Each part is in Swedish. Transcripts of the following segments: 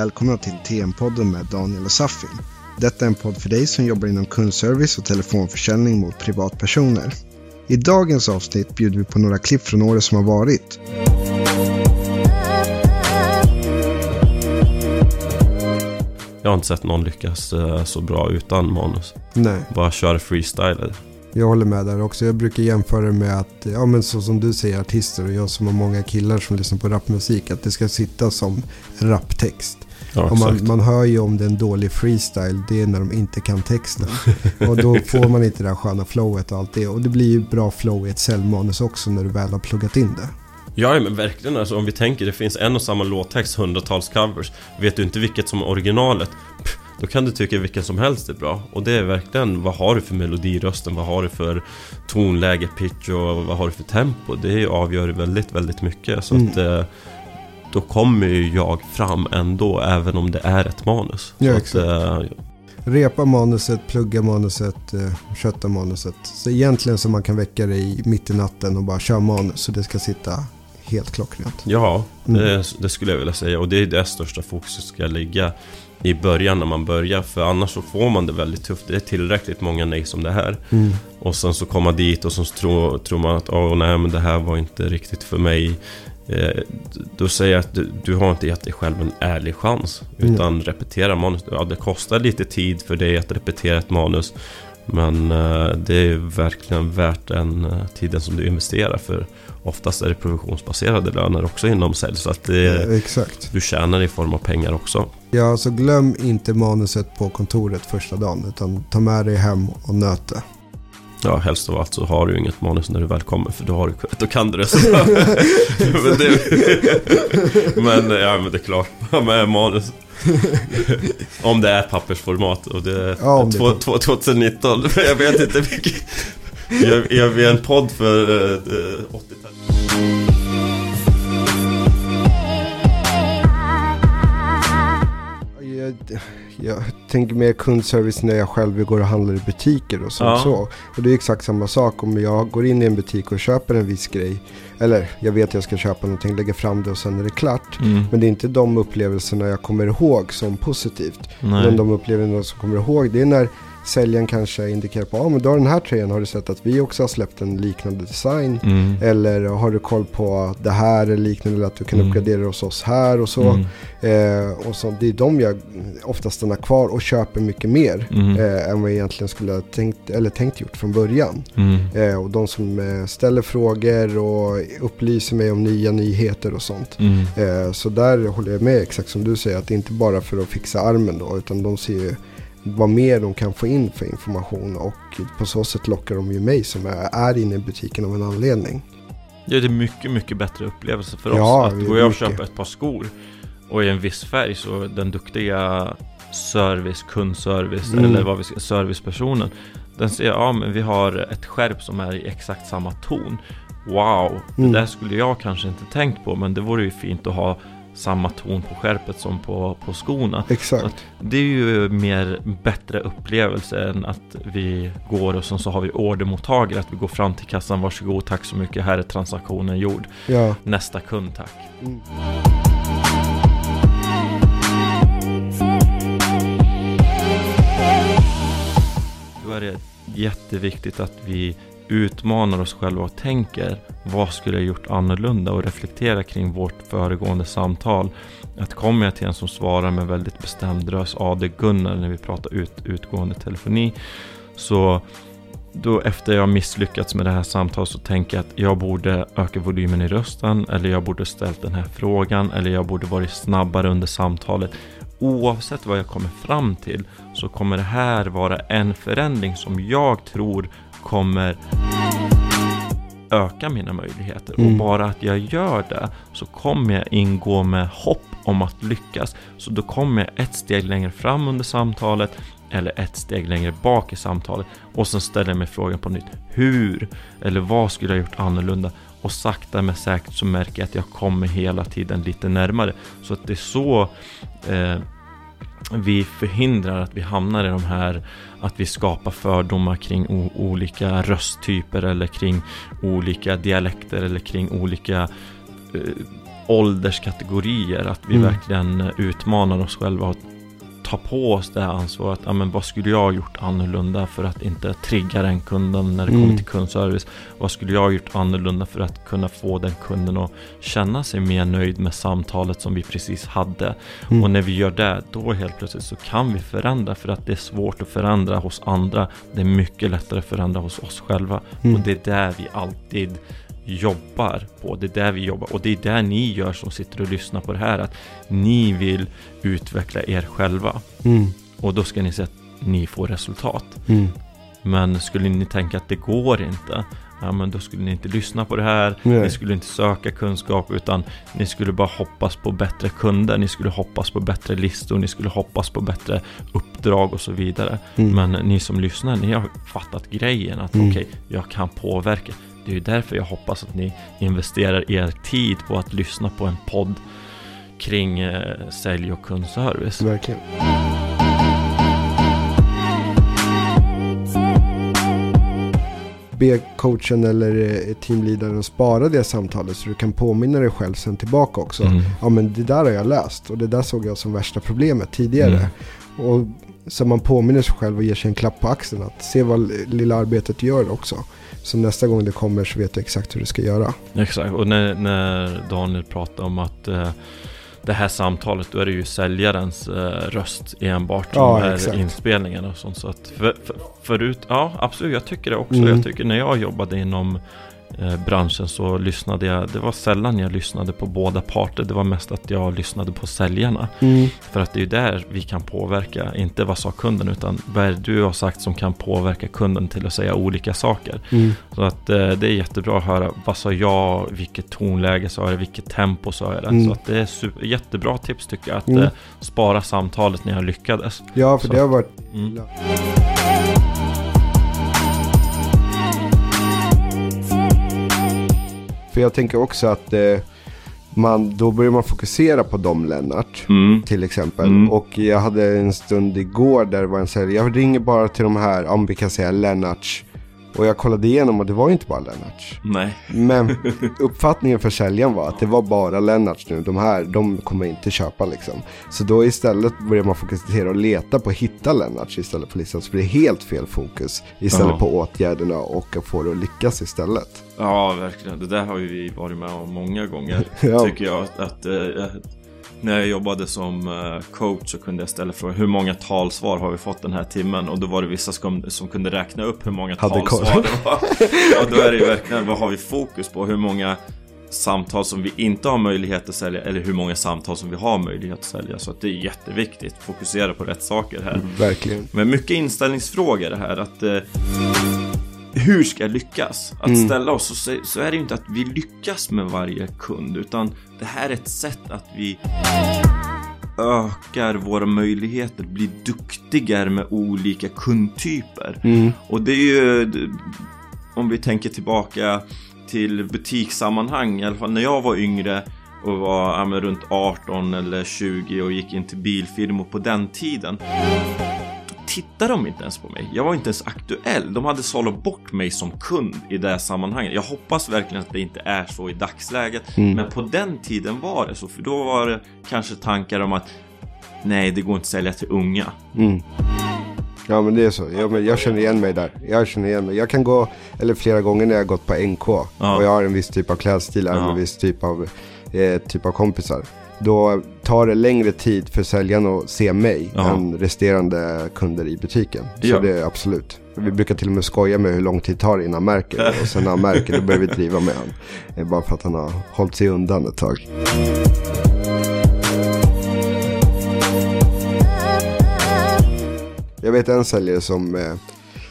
välkomna till TM-podden med Daniel och Safin. Detta är en podd för dig som jobbar inom kundservice och telefonförsäljning mot privatpersoner. I dagens avsnitt bjuder vi på några klipp från året som har varit. Jag har inte sett någon lyckas eh, så bra utan manus. Nej, Bara köra freestyle. jag håller med där också. Jag brukar jämföra det med att, ja men så som du säger artister och jag som har många killar som lyssnar på rapmusik, att det ska sitta som en raptext. Ja, man, man hör ju om det är en dålig freestyle, det är när de inte kan texten. Och då får man inte det här sköna flowet och allt det. Och det blir ju bra flow i ett säljmanus också när du väl har pluggat in det. Ja, men verkligen alltså, om vi tänker det finns en och samma låttext, hundratals covers. Vet du inte vilket som är originalet? Pff, Då kan du tycka vilken som helst är bra. Och det är verkligen, vad har du för melodi i rösten? Vad har du för tonläge, pitch och vad har du för tempo? Det avgör väldigt, väldigt mycket. Så Mm. att eh, då kommer ju jag fram ändå, även om det är ett manus. Ja, exakt. att, eh, Repa manuset, plugga manuset, eh, kötta manuset. Så egentligen så man kan väcka dig mitt i natten och bara köra manus så det ska sitta helt klockrent. Ja, Mm. det, det skulle jag vilja säga. Och det är där största fokuset ska ligga i början när man börjar. För annars så får man det väldigt tufft. Det är tillräckligt många nej som det här. Mm. Och sen så kommer man dit och så tror, tror man att åh nej men det här var inte riktigt för mig. Eh, då säger jag att du, du har inte gett dig själv en ärlig chans. Utan repetera manus. Ja, det kostar lite tid för dig att repetera ett manus. Men eh, det är verkligen värt den eh, tiden som du investerar. För oftast är det provisionsbaserade löner också inom sälj. Så att det, Exakt. du tjänar i form av pengar också. Ja, så glöm inte manuset på kontoret första dagen utan ta med dig hem och nöt det. Ja, helst av allt så har du ju inget manus när du väl kommer för då, har du, då kan du det. Men, det men, ja, men det är klart, med manus. om det är pappersformat och det är Ja, om det två- papp- två- 2019. Jag vet inte vilket. Jag, jag är en podd för eh, eh, 80-talet. Jag, tänker mer kundservice när jag själv går och handlar i butiker och sånt Ja. så. Och det är exakt samma sak om jag går in i en butik och köper en viss grej. Eller jag vet att jag ska köpa någonting, lägga fram det och sen är det klart. Mm. Men det är inte de upplevelserna jag kommer ihåg som positivt. Men Nej. de upplevelserna som kommer ihåg det är när säljaren kanske indikerar på, ja ah, men du har den här tröjan, har du sett att vi också har släppt en liknande design? Mm. Eller har du koll på det här eller liknande, eller att du kan Mm. uppgradera hos oss här och så. Mm. Eh, och så det är de jag ofta stannar kvar och köper mycket mer Mm. eh, än vad jag egentligen skulle ha tänkt, eller tänkt gjort från början. Mm. Eh, och de som eh, ställer frågor och upplyser mig om nya nyheter och sånt. Mm. Eh, så där håller jag med exakt som du säger, att det inte bara för att fixa armen då, utan de ser ju vad mer de kan få in för information och på så sätt lockar de ju mig som är, inne i butiken av en anledning. Ja, det är mycket, mycket bättre upplevelse för Ja, oss. Att gå jag och köpa ett par skor och i en viss färg så den duktiga service, kundservice Mm. eller vad vi ska, servicepersonen Den säger ja men vi har ett skärp som är i exakt samma ton. Wow, Mm. det där skulle jag kanske inte tänkt på men det vore ju fint att ha samma ton på skärpet som på, på skorna. Exakt. Det är ju mer bättre upplevelse än att vi går och sen så har vi ordermottagare. Att vi går fram till kassan, varsågod, tack så mycket, här är transaktionen gjord. Ja. Nästa kund tack. Mm. Då är det jätteviktigt att vi utmanar oss själva och tänker vad skulle jag gjort annorlunda och reflektera kring vårt föregående samtal. Att kommer jag till en som svarar med väldigt bestämd röst, ja det är Gunnar när vi pratar ut, utgående telefoni. Så då efter jag misslyckats med det här samtalet så tänker jag att jag borde öka volymen i rösten eller jag borde ställt den här frågan eller jag borde varit snabbare under samtalet. Oavsett vad jag kommer fram till så kommer det här vara en förändring som jag tror kommer öka mina möjligheter. Och Mm. bara att jag gör det så kommer jag ingå med hopp om att lyckas. Så då kommer jag ett steg längre fram under samtalet eller ett steg längre bak i samtalet och sen ställer jag mig frågan på nytt. Hur? Eller vad skulle jag gjort annorlunda? Och sakta men säkert så märker jag att jag kommer hela tiden lite närmare. Så att det är så eh, vi förhindrar att vi hamnar i de här att vi skapar fördomar kring olika rösttyper eller kring olika dialekter eller kring olika eh, ålderskategorier. Att vi Mm. verkligen eh, utmanar oss själva och tar på oss det här ansvaret. Ja, men vad skulle jag ha gjort annorlunda för att inte trigga den kunden när det Mm. kommer till kundservice? Vad skulle jag ha gjort annorlunda för att kunna få den kunden att känna sig mer nöjd med samtalet som vi precis hade? Mm. Och när vi gör det, då helt plötsligt så kan vi förändra för att det är svårt att förändra hos andra. Det är mycket lättare att förändra hos oss själva. Mm. Och det är där vi alltid jobbar på. Det är där vi jobbar. Och det är där ni gör som sitter och lyssnar på det här. Att ni vill utveckla er själva. Mm. Och då ska ni se att ni får resultat. Mm. Men skulle ni tänka att det går inte. Ja men då skulle ni inte lyssna på det här. Nej. Ni skulle inte söka kunskap utan ni skulle bara hoppas på bättre kunder. Ni skulle hoppas på bättre listor. Ni skulle hoppas på bättre uppdrag och så vidare. Mm. Men ni som lyssnar, ni har fattat grejen att Mm. okej, jag kan påverka. Det är ju därför jag hoppas att ni investerar er tid på att lyssna på en podd kring eh, sälj och kundservice. Verkligen. Be coachen eller eh, teamleadaren spara det samtalet så du kan påminna dig själv sen tillbaka också. Mm. Ja men det där har jag läst och det där såg jag som värsta problemet tidigare. Mm. Och så man påminner sig själv och ger sig en klapp på axeln att se vad lilla arbetet gör också. Så nästa gång det kommer så vet du exakt hur du ska göra. Exakt, och när, när Daniel pratar om att eh, det här samtalet, då är det ju säljarens eh, röst enbart Ja, de här exakt. inspelningarna och sånt. Så att för, för, förut, ja absolut, jag tycker det också. Mm. Jag tycker när jag jobbade inom branschen så lyssnade jag, det var sällan jag lyssnade på båda parter. Det var mest att jag lyssnade på säljarna. För att det är ju där vi kan påverka, inte vad sa kunden utan vad är det du har sagt som kan påverka kunden till att säga olika saker. Mm. Så att eh, det är jättebra att höra vad sa jag, vilket tonläge sa jag, vilket tempo sa jag det. Mm. Så att det är super, jättebra tips tycker jag att Mm. eh, spara samtalet när jag lyckades. Ja, för Så. det har varit... För jag tänker också att eh, man, då börjar man fokusera på dem Lennart. Mm. Till exempel. Mm. Och jag hade en stund igår där det var en säljare. Jag ringer bara till de här, om vi kan säga Lennarts. Och jag kollade igenom och det var ju inte bara Lennarts. Nej. Men uppfattningen för säljaren var att det var bara Lennarts nu. De här, de kommer inte köpa liksom. Så då istället börjar man fokusera och leta på att hitta Lennarts istället för listan. Så det helt fel fokus istället Ja. på åtgärderna och att få det att lyckas istället. Ja, verkligen. Det där har ju vi varit med om många gånger. Ja. Tycker jag att eh, när jag jobbade som eh, coach så kunde jag ställa frågan hur många talsvar har vi fått den här timmen? Och då var det vissa som, som kunde räkna upp hur många Hade koll. talsvar det var. Och då är det ju verkligen, vad har vi fokus på? Hur många samtal som vi inte har möjlighet att sälja eller hur många samtal som vi har möjlighet att sälja. Så att det är jätteviktigt. Fokusera på rätt saker här. Verkligen. Men mycket inställningsfrågor det här att eh, hur ska jag lyckas? Att Mm. ställa oss så, så är det ju inte att vi lyckas med varje kund utan det här är ett sätt att vi ökar våra möjligheter, blir duktigare med olika kundtyper. Mm. Och det är ju om vi tänker tillbaka till butikssammanhang, i alla fall när jag var yngre och var ja, runt 18 eller 20 och gick in till bilfilm och på den tiden tittade de inte ens på mig. Jag var inte ens aktuell. De hade sållat bort mig som kund i det här sammanhanget. Jag hoppas verkligen att det inte är så i dagsläget. Mm. Men på den tiden var det så. För då var det kanske tankar om att nej, det går inte att sälja till unga. Mm. Ja men det är så. Jag, men jag känner igen mig där. Jag känner igen mig. Jag kan gå, eller flera gånger när jag gått på NK Ja. och jag har en viss typ av klädstil, Ja. en viss typ av, eh, typ av kompisar. Då tar det längre tid för säljaren att se mig Ja. än resterande kunder i butiken. Så Ja. det är absolut. Vi brukar till och med skoja med hur lång tid det tar innan han märker det. Och sen när han märker det börjar vi driva med honom. Bara för att han har hållit sig undan ett tag. Jag vet en säljare som, eh,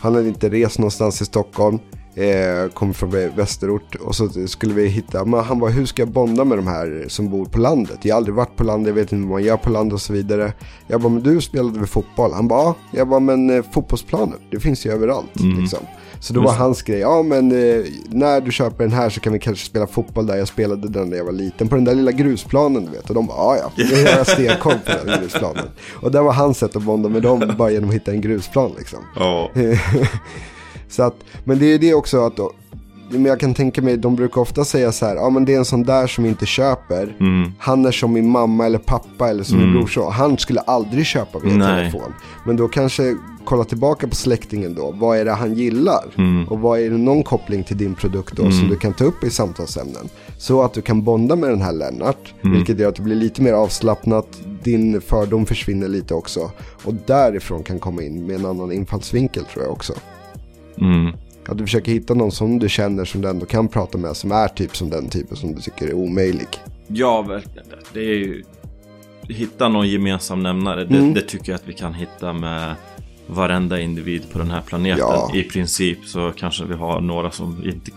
han hade inte rest någonstans i Stockholm. Eh, kom från vä- västerort och så skulle vi hitta, men han bara hur ska jag bonda med de här som bor på landet? Jag har aldrig varit på landet, jag vet inte vad man gör på landet och så vidare. Jag bara, men du spelade väl fotboll? Han bara, ja. Jag bara, men eh, fotbollsplaner, det finns ju överallt Mm. liksom. Så då Just var hans grej, ja men eh, när du köper den här så kan vi kanske spela fotboll där jag spelade den när jag var liten. På den där lilla grusplanen du vet. Och de bara, ja ja, det har jag stenkoll på den grusplanen. Och det var hans sätt att bonda med dem, bara genom att hitta en grusplan liksom. Ja. så att, men det är det också att men jag kan tänka mig, de brukar ofta säga så här, ja men det är en sån där som inte köper. Mm. Han är som min mamma eller pappa eller som min brorson. Han skulle aldrig köpa via Nej. telefon. Men då kanske kolla tillbaka på släktingen då. Vad är det han gillar? Mm. Och vad är det någon koppling till din produkt då som du kan ta upp i samtalsämnen? Så att du kan bonda med den här Lennart. Mm. Vilket gör att det blir lite mer avslappnat. Din fördom försvinner lite också. Och därifrån kan komma in med en annan infallsvinkel tror jag också. Mm. Att du försöker hitta någon som du känner som du ändå kan prata med. Som är typ som den typen som du tycker är omöjlig. Ja, verkligen. Det är ju... Hitta någon gemensam nämnare. Det, Mm. det tycker jag att vi kan hitta med varenda individ på den här planeten. Ja. I princip så kanske vi har några som inte...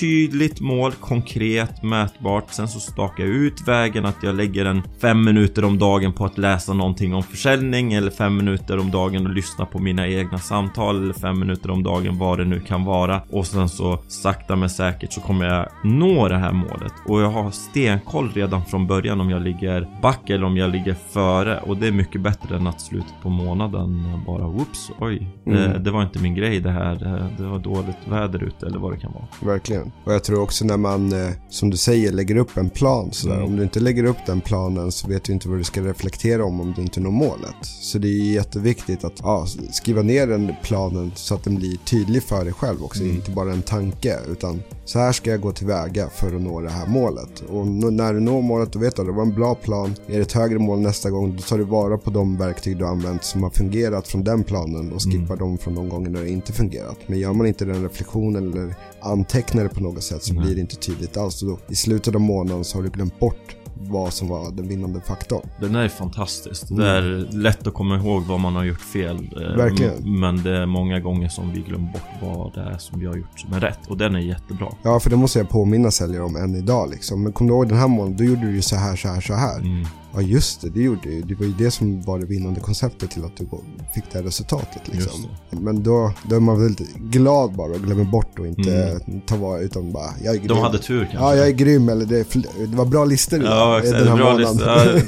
Tydligt mål, konkret, mätbart. Sen så stakar jag ut vägen att jag lägger en fem minuter om dagen på att läsa någonting om försäljning eller fem minuter om dagen och lyssna på mina egna samtal eller fem minuter om dagen vad det nu kan vara. Och sen så sakta men säkert så kommer jag nå det här målet. Och jag har stenkoll redan från början om jag ligger back eller om jag ligger före. Och det är mycket bättre än att slutet på månaden bara whoops, oj. Det, det var inte min grej det här. Det, det var dåligt väder ute eller vad det kan vara. Verkligen. Och jag tror också när man, eh, som du säger, lägger upp en plan sådär. Mm. Om du inte lägger upp den planen så vet du inte vad du ska reflektera om om du inte når målet. Så det är jätteviktigt att ja, skriva ner den planen så att den blir tydlig för dig själv också. Mm. Inte bara en tanke utan så här ska jag gå tillväga för att nå det här målet. Och när du når målet då vet du att det var en bra plan. Är det ett högre mål nästa gång då tar du vara på de verktyg du har använt som har fungerat från den planen och skippar Mm. dem från de gånger när det inte fungerat. Men gör man inte den reflektionen eller antecknar det på något sätt så blir det inte tydligt alls. Och då, I slutet av månaden så har du glömt bort vad som var den vinnande faktorn. Den är fantastisk. Det är lätt att komma ihåg vad man har gjort fel. eh, Verkligen. Men det är många gånger som vi glömmer bort vad det är som vi har gjort som är rätt. Och den är jättebra. Ja, för det måste jag påminna säljare om än idag liksom. Men kom du ihåg den här månaden, då gjorde du ju så här, så här, så här. Mm. Ja, just det, det gjorde ju. Det var ju det som var det vinnande konceptet till att du fick det här resultatet liksom. Men då, då är man väldigt glad bara och glömmer bort och inte ta vara utan bara, jag är grym. De hade tur kanske. Ja, jag är grym eller det, är det var bra listor Ja, exakt. den här Bra månaden.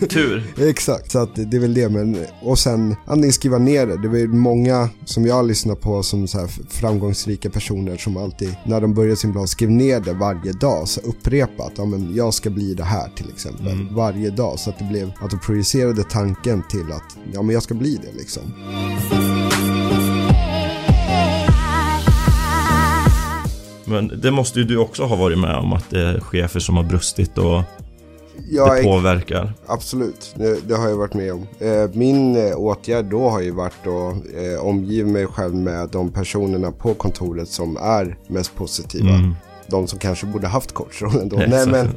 Ja, tur. Exakt, så att det är väl det. Men, och sen antingen skriva ner det. Det är väl många som jag lyssnar på som så här framgångsrika personer som alltid, när de börjar sin blogg, skriv ner det varje dag. Så upprepa att ja, men jag ska bli det här till exempel. Varje dag. Så att det blev att de projicerade tanken till att ja, men jag ska bli det liksom. Men det måste ju du också ha varit med om att det är chefer som har brustit och Jag det påverkar. Absolut, det, det har jag varit med om. Eh, Min eh, åtgärd då har ju varit att eh, omgiva mig själv med de personerna på kontoret som är mest positiva. Mm. De som kanske borde haft coachrollen då. Nej men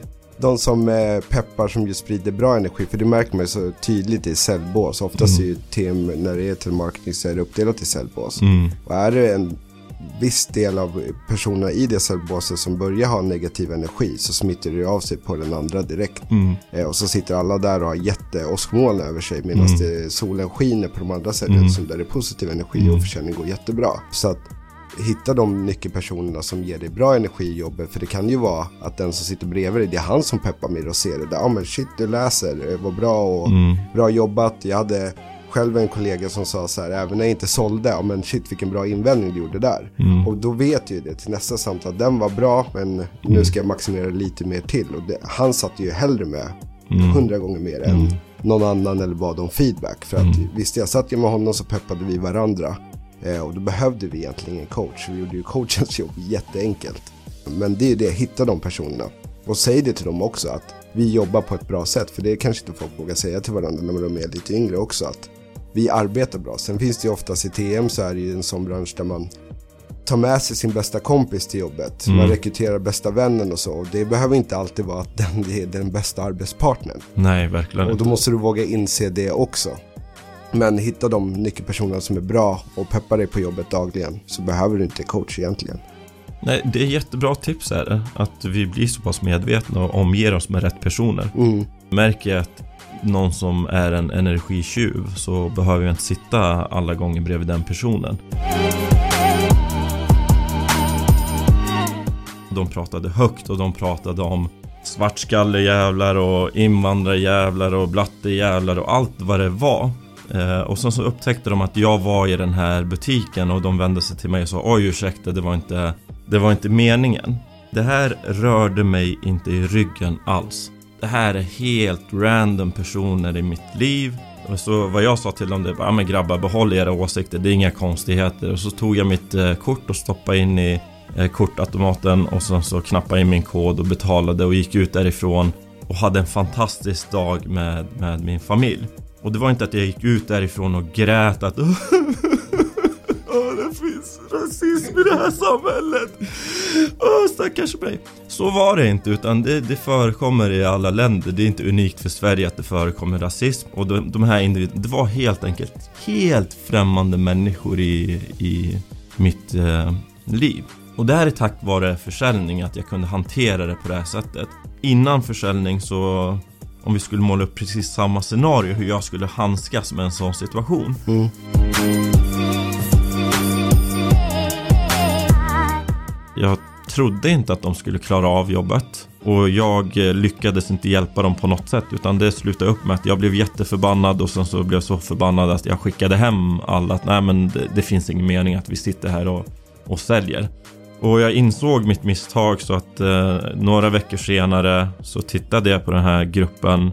de som eh, peppar som sprider bra energi. För det märker man ju så tydligt i säljbås. Oftast är ju team, när det är till marketing så är det uppdelat i säljbås. Mm. Och är det en viss del av personerna i det säljbåset som börjar ha negativ energi så smittar det av sig på den andra direkt. Mm. Eh, och så sitter alla där och har jätteåskmoln över sig medan Mm. solen skiner på de andra säljarna som där det är positiv energi Mm. och försäljning går jättebra. Så att hitta de nyckelpersonerna som ger dig bra energi i jobbet. För det kan ju vara att den som sitter bredvid dig, det är han som peppar mig och ser det. Ja men shit du läser, eh, vad bra och Mm. bra jobbat. Jag hade själv en kollega som sa så här, även när jag inte sålde, ja men shit vilken bra invändning du gjorde där. Mm. Och då vet ju det till nästa samtal, den var bra men nu ska jag maximera lite mer till. Och det, han satt ju hellre med Mm. hundra gånger mer än någon annan eller bad om feedback. För att visst, jag satt ju med honom så peppade vi varandra. Eh, och då behövde vi egentligen en coach. Vi gjorde ju coachens jobb jätteenkelt. Men det är det, hitta de personerna. Och säg det till dem också att vi jobbar på ett bra sätt. För det kanske inte folk vågar säga till varandra när de är lite yngre också. Att vi arbetar bra. Sen finns det ju oftast i TM så är det ju en sån bransch där man tar med sig sin bästa kompis till jobbet. Man rekryterar bästa vännen och så. Och det behöver inte alltid vara att den är den bästa arbetspartnern. Nej, verkligen Och då måste du våga inse det också. Men hitta de nyckelpersonerna som är bra och peppar dig på jobbet dagligen så behöver du inte coach egentligen. Nej, det är jättebra tips är det. Att vi blir så pass medvetna och omger oss med rätt personer. Mm. Märker jag att någon som är en energitjuv så behöver jag inte sitta alla gånger bredvid den personen. De pratade högt och de pratade om svartskallejävlar och invandrarjävlar och blattejävlar och allt vad det var. Eh, och sen så upptäckte de att jag var i den här butiken och de vände sig till mig och sa Oj ursäkta, det var inte, det var inte meningen. Det här rörde mig inte i ryggen alls. Det här är helt random personer i mitt liv. Och så vad jag sa till dem det var, ja men grabbar behåll era åsikter, det är inga konstigheter. Och så tog jag mitt eh, kort och stoppade in i eh, kortautomaten och sen så knappade in min kod och betalade och gick ut därifrån och hade en fantastisk dag med, med min familj. Och det var inte att jag gick ut därifrån och grät att Åh, det finns rasism i det här samhället. Åh, stackars mig. Så var det inte, utan det, det förekommer i alla länder. Det är inte unikt för Sverige att det förekommer rasism. Och de, de här individerna, det var helt enkelt helt främmande människor i, i mitt eh, liv. Och det här är tack vare försäljning, att jag kunde hantera det på det här sättet. Innan försäljning så om vi skulle måla upp precis samma scenario hur jag skulle handskas med en sån situation. Mm. Jag trodde inte att de skulle klara av jobbet och jag eh, lyckades inte hjälpa dem på något sätt utan det slutade upp med att jag blev jätteförbannad och sen så blev jag så förbannad att jag skickade hem alla att nej men det, det finns ingen mening att vi sitter här och, och säljer. Och jag insåg mitt misstag så att eh, några veckor senare så tittade jag på den här gruppen.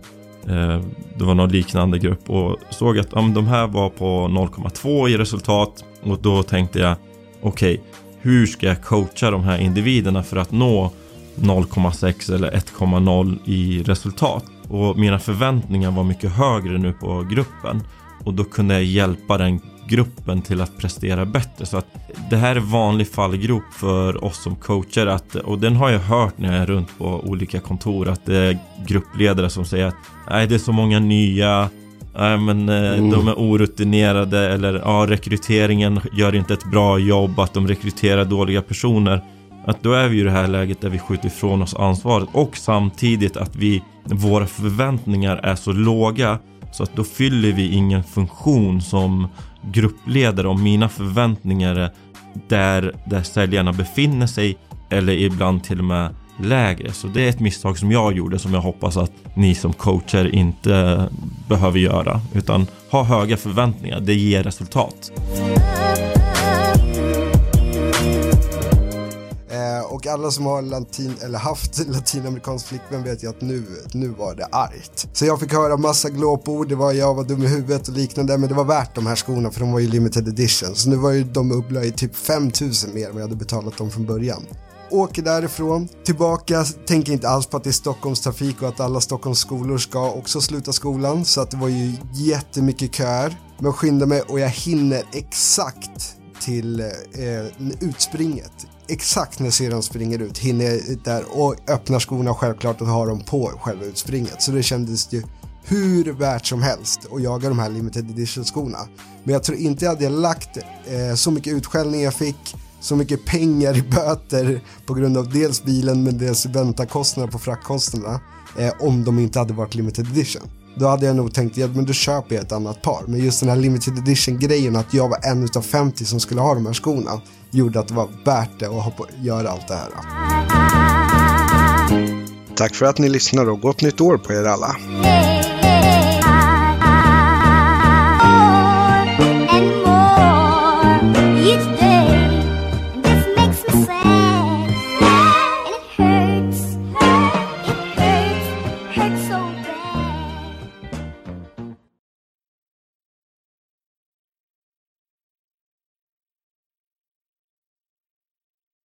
Eh, det var någon liknande grupp och såg att ja, de här var på 0,2 i resultat. Och då tänkte jag okej, okay, hur ska jag coacha de här individerna för att nå 0,6 eller 1,0 i resultat? Och mina förväntningar var mycket högre nu på gruppen. Och då kunde jag hjälpa den gruppen till att prestera bättre. Så att det här är vanlig fallgrop för oss som coacher att, och den har jag hört när jag är runt på olika kontor att det är gruppledare som säger att nej det är så många nya Nej men eh, mm. de är orutinerade eller ja, rekryteringen gör inte ett bra jobb, att de rekryterar dåliga personer. Att då är vi i det här läget där vi skjuter ifrån oss ansvaret och samtidigt att vi, våra förväntningar är så låga så att då fyller vi ingen funktion som gruppledare om mina förväntningar är där, där säljarna befinner sig eller ibland till och med lägre. Så det är ett misstag som jag gjorde som jag hoppas att ni som coacher inte behöver göra. Utan ha höga förväntningar, det ger resultat. Eh, och alla som har latin, eller haft latinamerikansk flickvän vet ju att nu, nu var det argt. Så jag fick höra massa glåpord, det var jag var dum i huvudet och liknande, men det var värt de här skorna för de var ju limited edition. Så nu var ju de uppla i typ 5000 mer än vad jag hade betalat dem från början åker därifrån, tillbaka, tänker inte alls på att det är Stockholms trafik och att alla Stockholms skolor ska också sluta skolan. Så att det var ju jättemycket köer. Men skyndar mig och jag hinner exakt till eh, utspringet exakt när syrran springer ut hinner jag där och öppnar skorna självklart och har dem på själva utspringet. Så det kändes ju hur värt som helst att jaga de här limited edition skorna. Men jag tror inte jag hade lagt eh, så mycket utskällning jag fick, så mycket pengar i böter på grund av dels bilen men dels väntakostnader på fraktkostnaderna eh, om de inte hade varit limited edition. Då hade jag nog tänkt, ja men då köper jag ett annat par. Men just den här limited edition grejen att jag var en utav 50 som skulle ha de här skorna gjorde att det var värt det att hoppa, göra allt det här. Tack för att ni lyssnar och gott nytt år på er alla.